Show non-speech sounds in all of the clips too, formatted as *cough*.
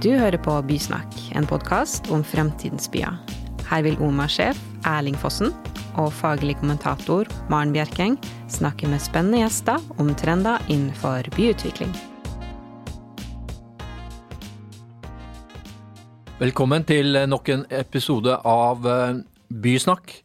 Du hører på Bysnakk, en podkast om fremtidens byer. Her vil OMA-sjef Erling Fossen og faglig kommentator Maren Bjerkeng snakke med spennende gjester om trender innenfor byutvikling. Velkommen til nok en episode av eh, Bysnakk.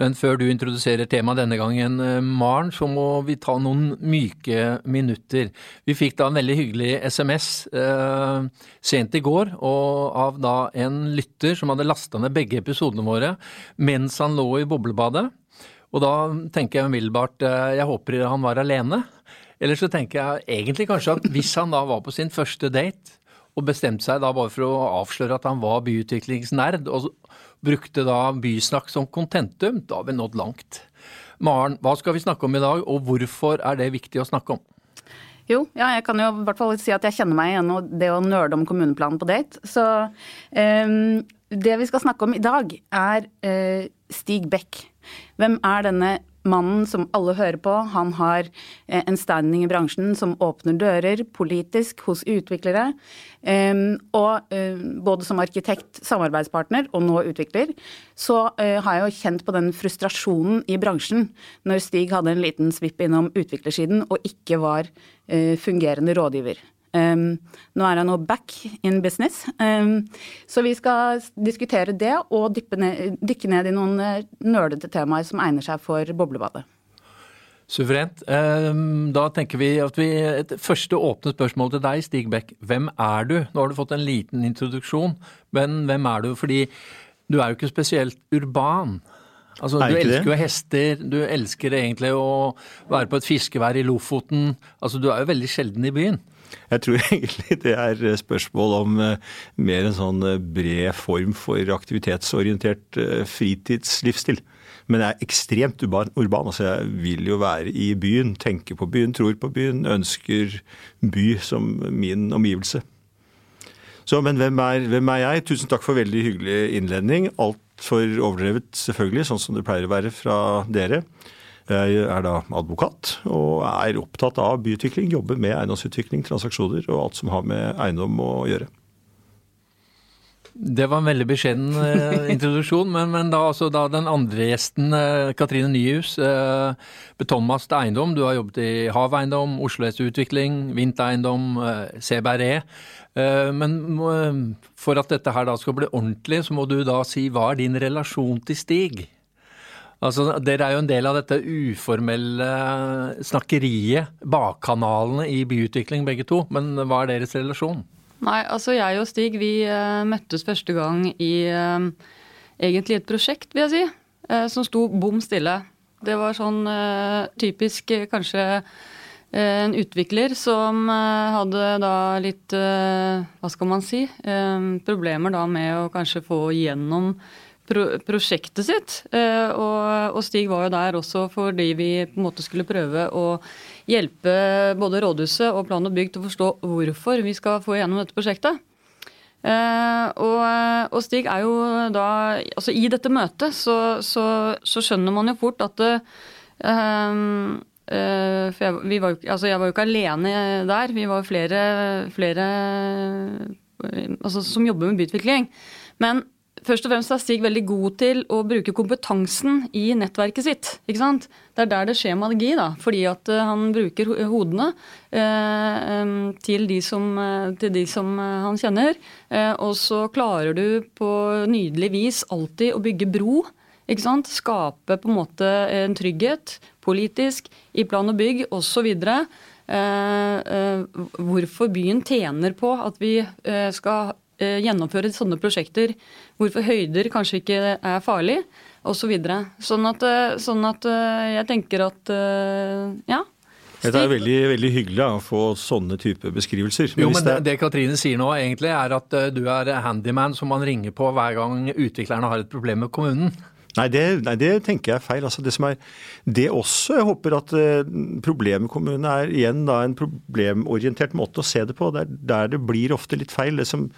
Men før du introduserer temaet denne gangen, eh, Maren, så må vi ta noen myke minutter. Vi fikk da en veldig hyggelig SMS eh, sent i går av da en lytter som hadde lasta ned begge episodene våre mens han lå i boblebadet. Og da tenker jeg umiddelbart eh, jeg håper han var alene. Eller så tenker jeg egentlig kanskje at hvis han da var på sin første date og bestemte seg da bare for å avsløre at han var byutviklingsnerd, og brukte da bysnakk som kontentum, da har vi nådd langt. Maren, hva skal vi snakke om i dag, og hvorfor er det viktig å snakke om? Jo, ja, jeg kan jo i hvert fall si at jeg kjenner meg igjen i det å nerde om kommuneplanen på date. Så um, det vi skal snakke om i dag, er uh, Stig Beck. Hvem er denne mannen som alle hører på. Han har eh, en standing i bransjen som åpner dører politisk hos utviklere. Og eh, både som arkitekt, samarbeidspartner og nå utvikler, så eh, har jeg jo kjent på den frustrasjonen i bransjen når Stig hadde en liten svipp innom utviklersiden og ikke var fungerende rådgiver. Um, nå er han nå back in business. Um, så vi skal diskutere det og ned, dykke ned i noen uh, nerdete temaer som egner seg for boblebadet. Suverent. Um, da tenker vi at vi Et første åpne spørsmål til deg, Stig Beck. Hvem er du? Nå har du fått en liten introduksjon, men hvem er du? Fordi du er jo ikke spesielt urban. Altså, du elsker jo hester, du elsker egentlig å være på et fiskevær i Lofoten. Altså, du er jo veldig sjelden i byen. Jeg tror *laughs* egentlig det er spørsmål om eh, mer en sånn eh, bred form for aktivitetsorientert eh, fritidslivsstil. Men jeg er ekstremt urban. altså Jeg vil jo være i byen, tenke på byen, tror på byen, ønsker by som min omgivelse. Så, Men hvem er, hvem er jeg? Tusen takk for veldig hyggelig innledning. Altfor overdrevet, selvfølgelig, sånn som det pleier å være fra dere. Jeg er da advokat og er opptatt av byutvikling. Jobber med eiendomsutvikling, transaksjoner og alt som har med eiendom å gjøre. Det var en veldig beskjeden eh, *laughs* introduksjon, men, men da, altså, da, den andre gjesten, eh, Katrine Nyhus, eh, Betongmast Eiendom. Du har jobbet i Hav Eiendom, Oslo S Utvikling, Vint Eiendom, eh, CBRE. Men for at dette her da skal bli ordentlig, så må du da si hva er din relasjon til Stig? Altså, Dere er jo en del av dette uformelle snakkeriet, bakkanalene i byutvikling begge to. Men hva er deres relasjon? Nei, altså jeg og Stig vi uh, møttes første gang i uh, egentlig et prosjekt, vil jeg si, uh, som sto bom stille. Det var sånn typisk kanskje en utvikler som hadde da litt, hva skal man si, problemer da med å kanskje få igjennom pro prosjektet sitt. Eh, og, og, Stig var jo der også fordi vi på en måte skulle prøve å hjelpe både rådhuset og plan og bygg til å forstå hvorfor vi skal få gjennom dette prosjektet. Uh, og, og, Stig er jo da Altså i dette møtet så, så, så skjønner man jo fort at det, uh, For jeg, var, altså jeg, var, jo ikke alene der. Vi var flere, flere altså, som jobber med byutvikling. Men Først og fremst er Stig veldig god til å bruke kompetansen i nettverket sitt. ikke sant? Det er der det skjer magi, da, fordi at uh, han bruker hodene eh, til, de som, til, de som, han kjenner. og så klarer du på nydelig vis alltid å bygge bro. ikke sant? Skape på en måte en trygghet politisk, i plan og bygg osv. hvorfor byen tjener på at vi skal Eh, gjennomføre sånne prosjekter. Hvorfor høyder kanskje ikke er farlig, osv. Så videre. sånn, at, eh, sånn at eh, jeg tenker at ja. Det er veldig, veldig hyggelig å få sånne type beskrivelser. Men jo, men det, det Katrine sier nå egentlig er at du er handyman som man ringer på hver gang utviklerne har et problem med kommunen. Nei det, nei, det, tenker jeg er feil. Altså det som er det også, jeg håper at problemkommune er igjen da en problemorientert måte å se det på. Det er der det blir ofte litt feil. Det som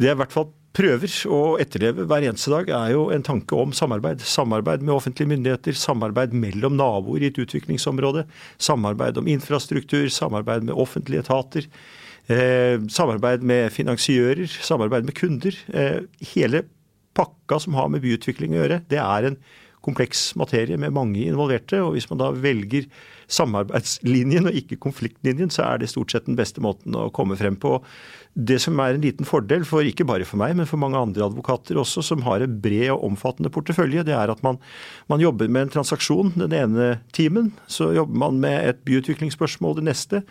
det jeg i hvert fall prøver å etterleve hver eneste dag, er jo en tanke om samarbeid. Samarbeid med offentlige myndigheter, samarbeid mellom naboer i et utviklingsområde. Samarbeid om infrastruktur, samarbeid med offentlige etater. Eh, samarbeid med finansiører, samarbeid med kunder. Eh, hele pakka som har med byutvikling å gjøre, det er en kompleks materie med mange involverte. og Hvis man da velger samarbeidslinjen og ikke konfliktlinjen, så er det stort sett den beste måten å komme frem på. Det som er en liten fordel, for ikke bare for meg, men for mange andre advokater også, som har en bred og omfattende portefølje, det er at man, man jobber med en transaksjon den ene timen. Så jobber man med et byutviklingsspørsmål det neste.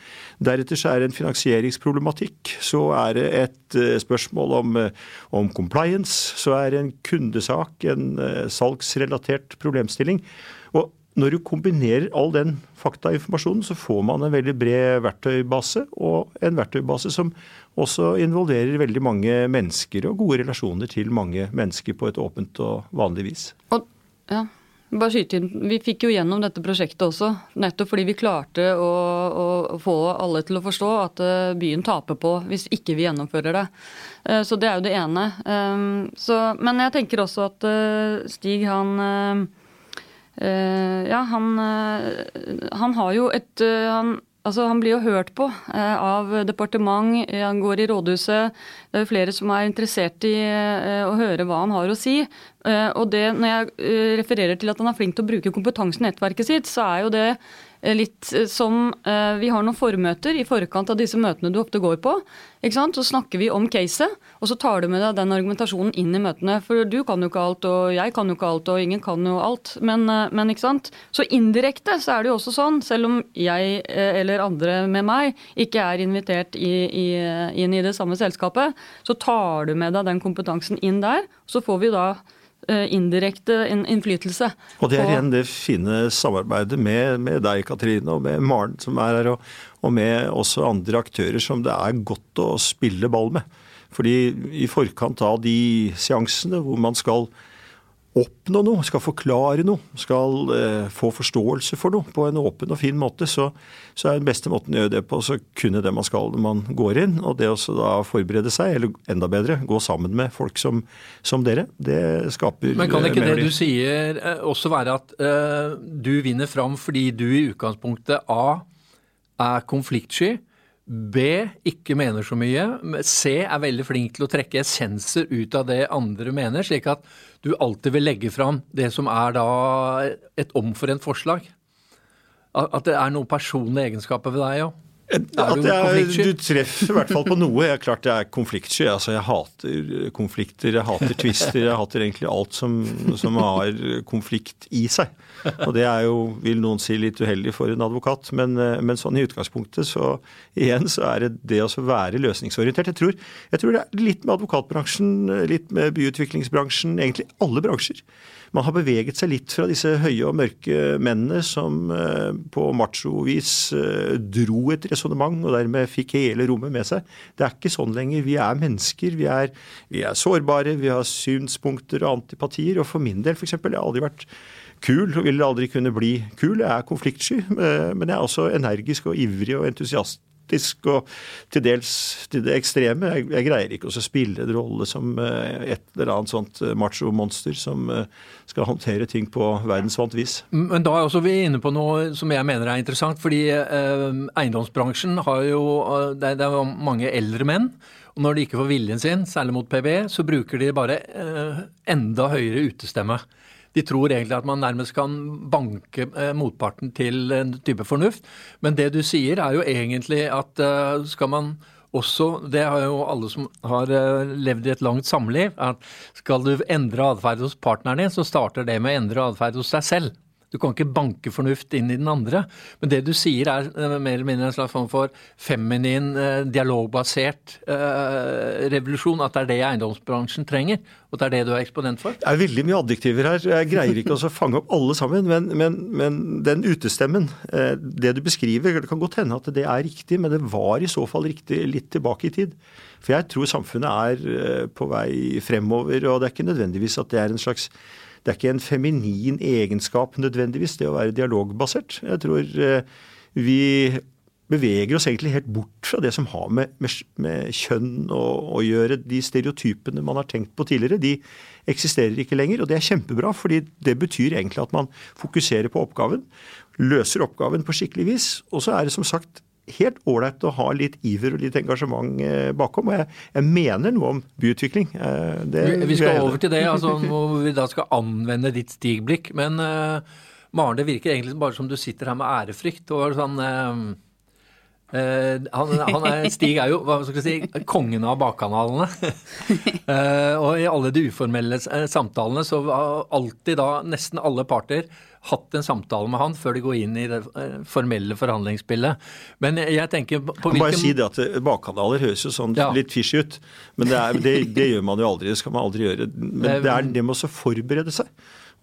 Deretter så er det en finansieringsproblematikk. Så er det et uh, spørsmål om, uh, om, compliance. Så er det en kundesak, en uh, salgsrelatert problemstilling. Når du kombinerer all den faktainformasjonen, så får man en veldig bred verktøybase, og en verktøybase som også involverer veldig mange mennesker og gode relasjoner til mange mennesker på et åpent og vanlig vis. Og, ja. Bare skyte inn. Vi fikk jo gjennom dette prosjektet også, nettopp fordi vi klarte å, å, få alle til å forstå at eh, byen taper på hvis ikke vi gjennomfører det. Eh, så det er jo det ene. Eh, så, men jeg tenker også at Stig han Ja, han, han har jo et han, Altså, Han blir jo hørt på eh, av departement, eh, han går i rådhuset. Det er flere som er interessert i eh, å høre hva han har å si. Eh, og det, Når jeg eh, refererer til at han er flink til å bruke kompetansen i nettverket sitt, så er jo det Eh, litt eh, som eh, Vi har noen formøter i forkant av disse møtene du ofte går på. ikke sant? Så snakker vi om caset, og så tar du med deg den argumentasjonen inn i møtene. For du kan jo ikke alt, og jeg kan jo ikke alt, og ingen kan jo alt. Men, men ikke sant? Så indirekte så er det jo også sånn, selv om jeg eller andre med meg ikke er invitert i, i, inn i det samme selskapet, så tar du med deg den kompetansen inn der. Så får vi da Eh, indirekte innflytelse. Og det er igjen det fine samarbeidet med, med, deg, Katrine, og med Maren som er her, og, og, med også andre aktører som det er godt å spille ball med. Fordi i forkant av de seansene hvor man skal oppnå noe, skal forklare noe, skal eh, få forståelse for noe på en åpen og fin måte, så, så er den beste måten å gjøre det på å kunne det man skal når man går inn. Og det å da forberede seg, eller enda bedre, gå sammen med folk som, som dere, det skaper Men kan ikke det du sier eh, også være at eh, du vinner fram fordi du i utgangspunktet A er konfliktsky, B ikke mener så mye. C er veldig flink til å trekke essenser ut av det andre mener, slik at du alltid vil legge fram det som er da et omforent forslag. At det er noen personlige egenskaper ved deg òg. At jeg, du treffer i hvert fall på noe. Jeg, er klart jeg er konfliktsky. Altså, jeg hater konflikter, jeg hater tvister, Jeg hater egentlig alt som, som, har konflikt i seg. Og det er jo, vil noen si, litt uheldig for en advokat. Men, men sånn i utgangspunktet så igjen så er det det å være løsningsorientert. Jeg tror, jeg tror det er litt med advokatbransjen, litt med byutviklingsbransjen, egentlig alle bransjer man har beveget seg litt fra disse høye og mørke mennene som eh, på macho-vis eh, dro et resonnement og dermed fikk hele rommet med seg. Det er ikke sånn lenger. Vi er mennesker. Vi er, vi er sårbare. Vi har synspunkter og antipatier. Og for min del, f.eks., jeg har aldri vært kul og vil aldri kunne bli kul. Jeg er konfliktsky, eh, men jeg er også energisk og ivrig og entusiast dramatisk og til dels til det ekstreme. Jeg, jeg greier ikke å spille en rolle som eh, et eller annet sånt eh, macho-monster som eh, skal håndtere ting på verdensvant vis. Men da er også vi inne på noe som jeg mener er interessant. fordi eiendomsbransjen har jo det, er mange eldre menn. Og når de ikke får viljen sin, særlig mot PB, så bruker de bare enda høyere utestemme. De tror egentlig at man nærmest kan banke eh, motparten til en type fornuft. Men det du sier er jo egentlig at eh, skal man også, det har jo alle som har eh, levd i et langt samliv, at skal du endre atferd hos partneren din, så starter det med å endre atferd hos deg selv. Du kan ikke banke fornuft inn i den andre. Men det du sier er uh, mer eller mindre en slags form for feminin, uh, dialogbasert uh, revolusjon. At det er det eiendomsbransjen trenger. Og det er det du er eksponent for. Det er veldig mye adjektiver her. Jeg greier ikke å fange opp alle sammen. Men, men, men den utestemmen, det du beskriver, det kan godt hende at det er riktig, men det var i så fall riktig litt tilbake i tid. For jeg tror samfunnet er på vei fremover, og det er ikke nødvendigvis at det er en slags det er ikke en feminin egenskap nødvendigvis, det å være dialogbasert. Jeg tror eh, vi beveger oss egentlig helt bort fra det som har med, med, med kjønn å, gjøre. De stereotypene man har tenkt på tidligere, de eksisterer ikke lenger. Og det er kjempebra, fordi det betyr egentlig at man fokuserer på oppgaven, løser oppgaven på skikkelig vis. Og så er det som sagt helt ålreit å ha litt iver og litt engasjement eh, bakom. Og jeg, jeg mener noe om byutvikling. Eh, det, vi skal over til det, altså, hvor vi da skal anvende ditt stigblikk. Men uh, Maren, det virker egentlig bare som du sitter her med ærefrykt. og sånn... Uh, Uh, han, han er, Stig er jo hva skal jeg si, kongen av bakkanalene. uh, *laughs* og i alle de uformelle samtalene så har alltid da nesten alle parter hatt en samtale med han før de går inn i det uh, formelle forhandlingsspillet. Men jeg tenker på hvilken Bare si det at bakkanaler høres jo sånn ja. litt fishy ut. Men det, er, det, det, gjør man jo aldri. Det skal man aldri gjøre. Men det er det med å forberede seg.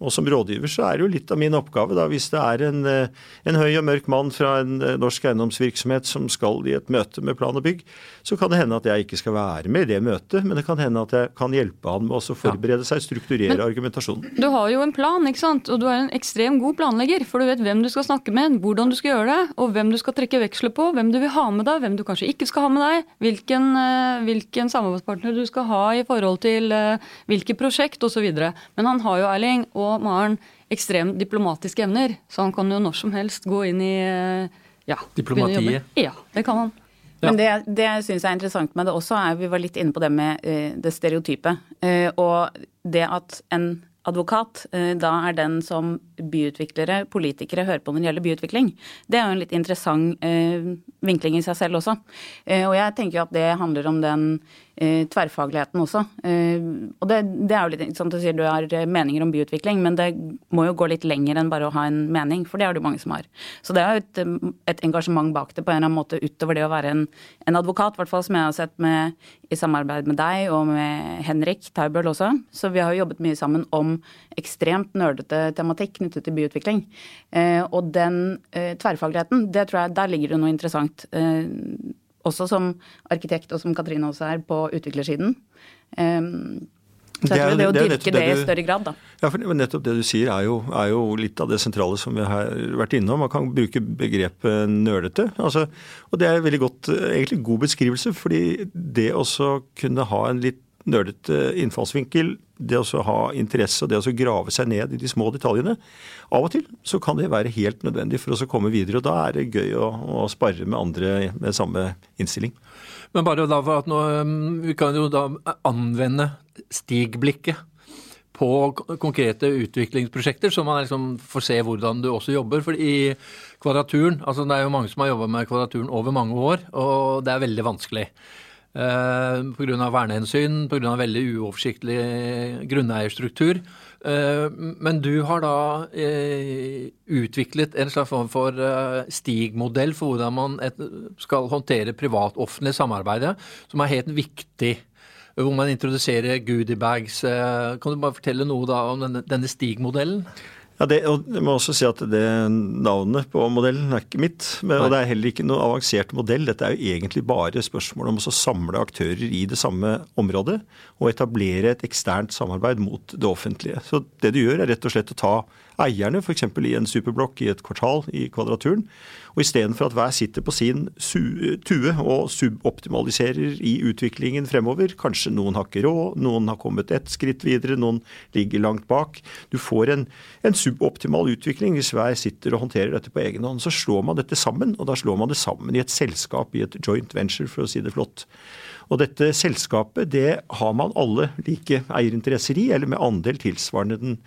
Og som rådgiver så er det jo litt av min oppgave, da, hvis det er en, eh, en høy og mørk mann fra en eh, norsk eiendomsvirksomhet som skal i et møte med plan og bygg, så kan det hende at jeg ikke skal være med i det møtet, men det kan hende at jeg kan hjelpe han med å forberede seg, strukturere men, argumentasjonen. Du har jo en plan, ikke sant? og du er en ekstrem god planlegger. For du vet hvem du skal snakke med, hvordan du skal gjøre det, og hvem du skal trekke veksler på, hvem du vil ha med deg, hvem du kanskje ikke skal ha med deg, hvilken, eh, hvilken samarbeidspartner du skal ha i forhold til hvilke prosjekt osv. Men han har jo, Erling, og Maren ekstremt diplomatiske evner, så han kan jo når som helst gå inn i eh, ja, Diplomatiet? Ja, det kan han. Ja. Men det, det jeg syns er interessant med det også, er vi var litt inne på det med uh, det stereotype. Uh, og det at en advokat uh, da er den som byutviklere, politikere, hører på når det gjelder byutvikling. Det er jo en litt interessant vinkling i seg selv også. og jeg tenker jo at det handler om den eh, tverrfagligheten også. Eh, og det, det, er jo litt sånn at du sier du har eh, meninger om byutvikling, men det må jo gå litt lenger enn bare å ha en mening, for det er det jo mange som har. Så det er jo et, eh, et, engasjement bak det på en eller annen måte utover det å være en, en advokat, i hvert fall som jeg har sett med, i samarbeid med deg og med Henrik Taubøl også. Så vi har jo jobbet mye sammen om ekstremt nerdete tematikk knyttet til byutvikling. Eh, og den eh, tverrfagligheten, det tror jeg, der ligger det noe interessant også som arkitekt, og som Katrine også er, på utviklersiden. Um, så jeg tror det, det å dyrke det, det, i større grad, da. Ja, for nettopp det du sier er jo, er jo, litt av det sentrale som vi har vært innom. Man kan bruke begrepet nølete. Altså, og det er veldig godt, egentlig god beskrivelse, fordi det å kunne ha en litt nølete innfallsvinkel, det å ha interesse og det å grave seg ned i de små detaljene, av og til så kan det være helt nødvendig for oss å komme videre. og Da er det gøy å, å spare med andre med samme innstilling. Men bare da for at nå, um, Vi kan jo da anvende stigblikket på konkrete utviklingsprosjekter, så man liksom får se hvordan du også jobber. For i Kvadraturen altså Det er jo mange som har jobba med Kvadraturen over mange år, og det er veldig vanskelig. Eh, Pga. vernehensyn, pga. veldig uoversiktlig grunneierstruktur. Eh, men du har da eh, utviklet en slags form for stigmodell for hvordan man skal håndtere privat-offentlig samarbeid, som er helt viktig. Hvor man introduserer goodiebags. Kan du bare fortelle noe da om denne, denne stigmodellen? Ja, det, og jeg må også si at det Navnet på modellen er ikke mitt. Men, og det er heller ikke noe avansert modell. Dette er jo egentlig bare spørsmål om å samle aktører i det samme området og etablere et eksternt samarbeid mot det offentlige. Så det du gjør, er rett og slett å ta eierne, f.eks. i en superblokk i et kvartal i Kvadraturen, og istedenfor at hver sitter på sin tue og suboptimaliserer i utviklingen fremover, kanskje noen har ikke råd, noen har kommet ett skritt videre, noen ligger langt bak. Du får en, en suboptimal utvikling hvis hver sitter og håndterer dette på egen hånd. Så slår man dette sammen, og da slår man det sammen i et selskap, i et joint venture, for å si det flott. Og dette selskapet det har man alle like eierinteresser i, eller med andel tilsvarende den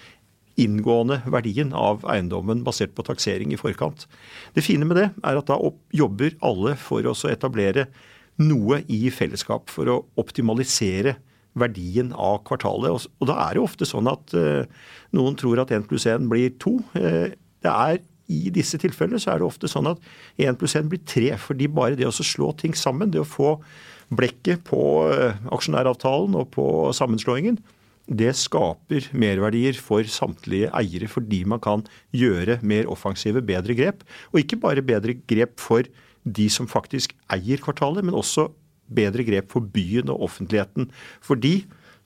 inngående verdien av eiendommen basert på taksering i forkant. Det fine med det er at da jobber alle for å etablere noe i fellesskap for å optimalisere verdien av kvartalet. Og da er det ofte sånn at eh, noen tror at 1 pluss 1 blir 2. Eh, i disse tilfellene så er det ofte sånn at 1 pluss 1 blir 3. Fordi bare det å slå ting sammen, det å få blekket på eh, aksjonæravtalen og på sammenslåingen, det skaper merverdier for samtlige eiere, fordi man kan gjøre mer offensive, bedre grep. Og ikke bare bedre grep for de som faktisk eier kvartalet, men også bedre grep for byen og offentligheten. Fordi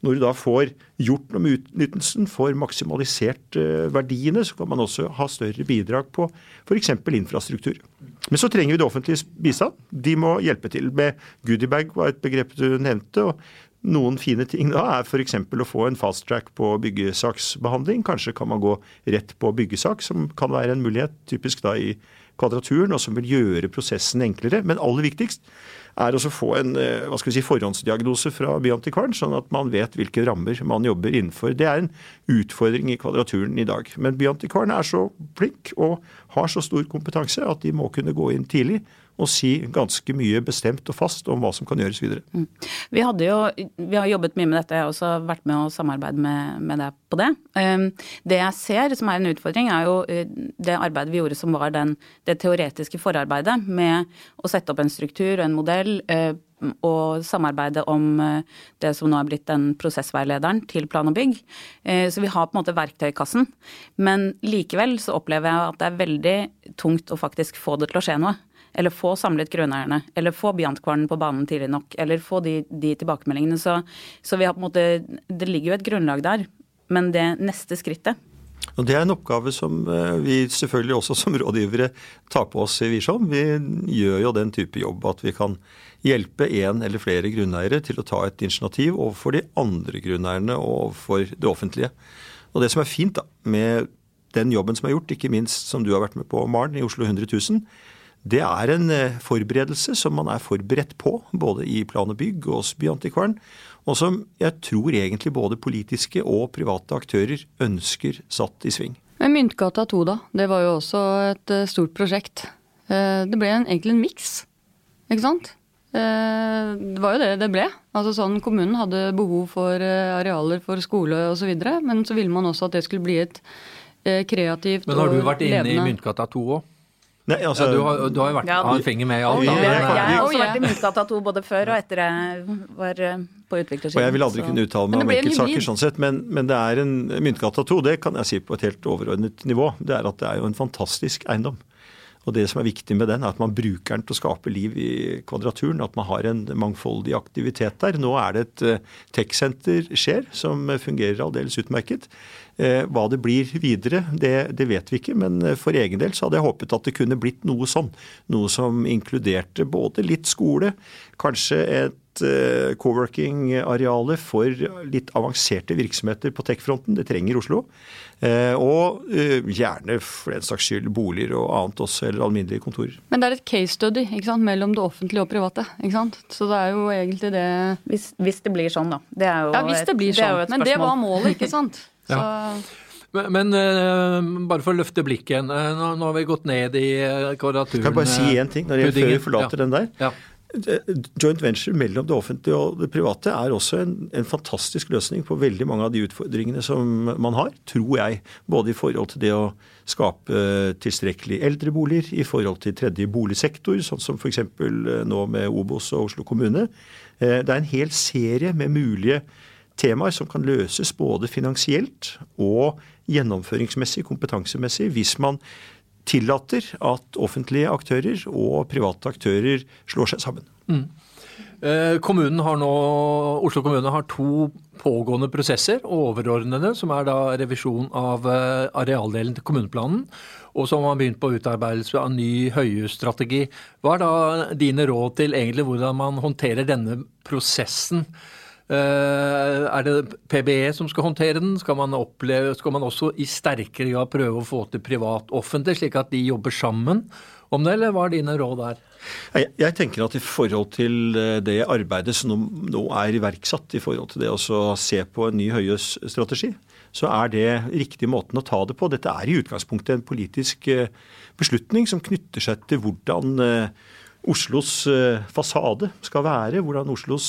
når du da får gjort noe med utnyttelsen, får maksimalisert eh, verdiene, så kan man også ha større bidrag på f.eks. infrastruktur. Men så trenger vi det offentliges bistand. De må hjelpe til med goodiebag, var et begrep du nevnte. og noen fine ting da er f.eks. å få en fast track på byggesaksbehandling. Kanskje kan man gå rett på byggesak, som kan være en mulighet, typisk da i Kvadraturen, og som vil gjøre prosessen enklere. Men aller viktigst er å få en eh, hva skal vi si, forhåndsdiagnose fra Byantikvaren, sånn at man vet hvilke rammer man jobber innenfor. Det er en utfordring i Kvadraturen i dag. Men Byantikvaren er så flink og har så stor kompetanse at de må kunne gå inn tidlig og si ganske mye bestemt og fast om hva som kan gjøres videre. Mm. Vi, jo, vi, har jobbet mye med dette, jeg har også vært med å samarbeide med, med deg på det. Um, det jeg ser som er en utfordring, er jo uh, det arbeidet vi gjorde som var den, det teoretiske forarbeidet med å sette opp en struktur og en modell. Uh, og samarbeide om uh, det som nå er blitt den prosessveilederen til plan og bygg. Så vi har på en måte verktøykassen. Men likevel så opplever jeg at det er veldig tungt å faktisk få det til å skje noe eller få samlet grunneierne, eller få Biantkvarnen på banen tidlig nok, eller få de, de tilbakemeldingene. Så, så, vi har på en måte Det ligger jo et grunnlag der, men det neste skrittet og Det er en oppgave som eh, vi selvfølgelig også som rådgivere tar på oss i Virsom. Vi gjør jo den type jobb at vi kan hjelpe en eller flere grunneiere til å ta et initiativ overfor de andre grunneierne og overfor det offentlige. Og Det som er fint da, med den jobben som er gjort, ikke minst som du har vært med på, Maren, i Oslo 100 000, det er en eh, forberedelse som man er forberedt på, både i plan og bygg og hos Byantikvaren, og som jeg tror egentlig både politiske og private aktører ønsker satt i sving. Men Myntgata 2, da. Det var jo også et eh, stort prosjekt. Eh, det ble egentlig en miks, ikke sant? Det var jo det det ble. Altså sånn, Kommunen hadde behov for arealer for skole osv., men så ville man også at det skulle bli et kreativt og levende Men har du vært inne i Myntgata 2 òg? Nei, altså, ja, du, har, du har jo vært ja, en finger med i alt. Da, men, jeg, jeg har også vært i Myntgata 2 både før og etter jeg var eh, på utviklersiden. Og jeg vil aldri så. kunne uttale meg om enkeltsaker sånn sett, men, men, det er en Myntgata 2, det kan jeg si på et helt overordnet nivå. Det er at det er jo en fantastisk eiendom. Og det som er viktig med den, er at man bruker den til å skape liv i Kvadraturen. At man har en mangfoldig aktivitet der. Nå er det et uh, tech-senter skjer, som fungerer aldeles utmerket. Uh, hva det blir videre, det, det, vet vi ikke. Men uh, for egen del så hadde jeg håpet at det kunne blitt noe sånn. Noe som inkluderte både litt skole, kanskje et co-working-arealer for litt avanserte virksomheter på tech-fronten. Det trenger Oslo. Eh, og eh, gjerne for den saks skyld boliger og annet også, eller alminnelige kontorer. Men det er et case study ikke sant, mellom det offentlige og private. ikke sant? Så det er jo egentlig det Hvis, hvis det blir sånn, da. Det er jo ja, hvis det blir et, sånn. Det Men det var målet, ikke *laughs* sant. Så... ja. Men, men uh, bare for å løfte blikket igjen. Uh, nå, nå, har vi gått ned i kvadraturen. Kan jeg bare si én ting når jeg, før vi forlater ja. den der? Ja. Joint venture mellom det offentlige og det private er også en, en, fantastisk løsning på veldig mange av de utfordringene som man har, tror jeg. Både i forhold til det å skape tilstrekkelig eldreboliger, i forhold til tredje boligsektor, sånn som f.eks. Eh, nå med Obos og Oslo kommune. Eh, det er en hel serie med mulige temaer som kan løses både finansielt og gjennomføringsmessig, kompetansemessig, hvis man tillater at offentlige aktører og private aktører slår seg sammen. Mm. Eh, kommunen har nå, Oslo kommune har to pågående prosesser, overordnede, som er da revisjon av eh, arealdelen til kommuneplanen, og som har begynt på utarbeidelse av ny høyhusstrategi. Hva er da dine råd til egentlig hvordan man håndterer denne prosessen? Eh, er det PBE som skal håndtere den? Skal man, oppleve, skal man også i sterkere grad prøve å få til privat-offentlig, slik at de jobber sammen om det, eller hva er dine råd der? Jeg, jeg, tenker at i forhold til eh, det arbeidet som nå, er iverksatt, i forhold til det å se på en ny Høyes-strategi, så er det riktig måten å ta det på. Dette er i utgangspunktet en politisk eh, beslutning som knytter seg til hvordan Oslos fasade skal være, hvordan Oslos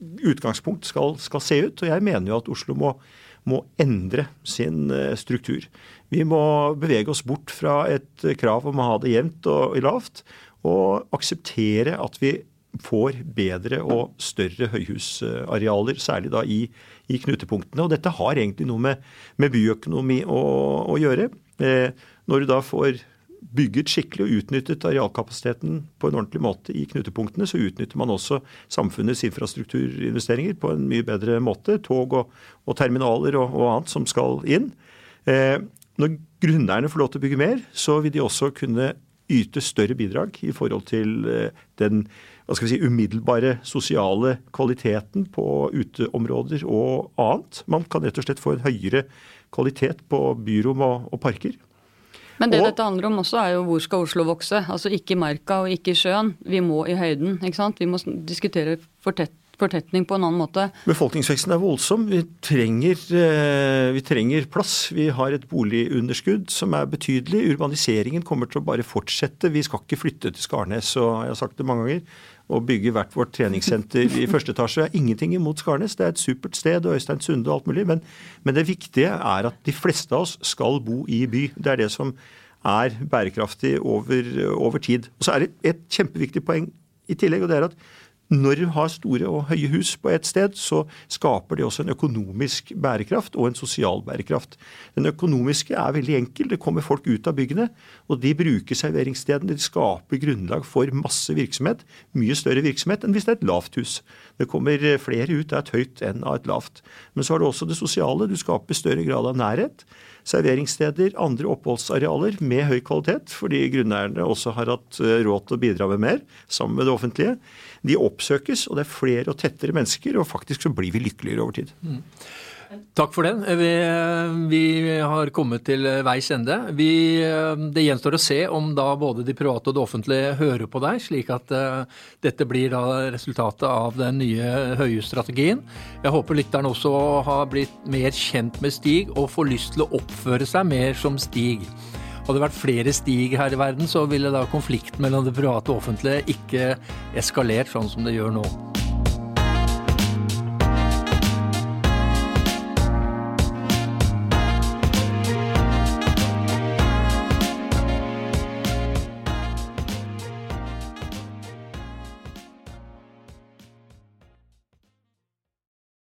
utgangspunkt skal, skal, se ut. Og jeg mener jo at Oslo må, må endre sin eh, struktur. Vi må bevege oss bort fra et krav om å ha det jevnt og lavt, og akseptere at vi får bedre og større høyhusarealer, særlig da i, i knutepunktene. Og dette har egentlig noe med, med byøkonomi å, å gjøre. Eh, når du da får bygget skikkelig og utnyttet arealkapasiteten på en ordentlig måte i knutepunktene, så utnytter man også samfunnets infrastrukturinvesteringer på en mye bedre måte. Tog og, og terminaler og, og, annet som skal inn. Eh, når grunneierne får lov til å bygge mer, så vil de også kunne yte større bidrag i forhold til eh, den hva skal vi si, umiddelbare sosiale kvaliteten på uteområder og annet. Man kan rett og slett få en høyere kvalitet på byrom og, og parker. Men det Og- dette handler om også, er jo hvor skal Oslo vokse? Altså ikke i marka og ikke i sjøen. Vi må i høyden, ikke sant. Vi må diskutere fortett, fortetning på en annen måte. Befolkningsveksten er voldsom. Vi trenger, eh, vi trenger plass. Vi har et boligunderskudd som er betydelig. Urbaniseringen kommer til å bare fortsette. Vi skal ikke flytte til Skarnes, og jeg har sagt det mange ganger. Å bygge hvert vårt treningssenter i første etasje er ingenting imot Skarnes. Det er et supert sted, og Øystein Sunde og alt mulig. Men, men det viktige er at de fleste av oss skal bo i by. Det er det som er bærekraftig over, over tid. Og så er det et kjempeviktig poeng i tillegg, og det er at når du har store og høye hus på et sted, så skaper det også en økonomisk bærekraft og en sosial bærekraft. Den økonomiske er veldig enkel. Det kommer folk ut av byggene, og de bruker serveringsstedene. De skaper grunnlag for masse virksomhet. Mye større virksomhet enn hvis det er et lavt hus. Det kommer flere ut av et høyt enn av et lavt. Men så har du også det sosiale. Du skaper større grad av nærhet. Serveringssteder, andre oppholdsarealer med høy kvalitet, fordi grunneierne også har hatt eh, råd til å bidra med mer sammen med det offentlige. De oppsøkes, og det er flere og tettere mennesker, og faktisk så blir vi lykkeligere over tid. Takk for den. Vi, vi har kommet til veis ende. Vi, det gjenstår å se om da både de private og det offentlige hører på deg, slik at uh, dette blir da resultatet av den nye Høie-strategien. Jeg håper lytteren også har blitt mer kjent med Stig og får lyst til å oppføre seg mer som Stig. Hadde det vært flere Stig her i verden, så ville da konflikten mellom det private og offentlige ikke eskalert sånn som det gjør nå.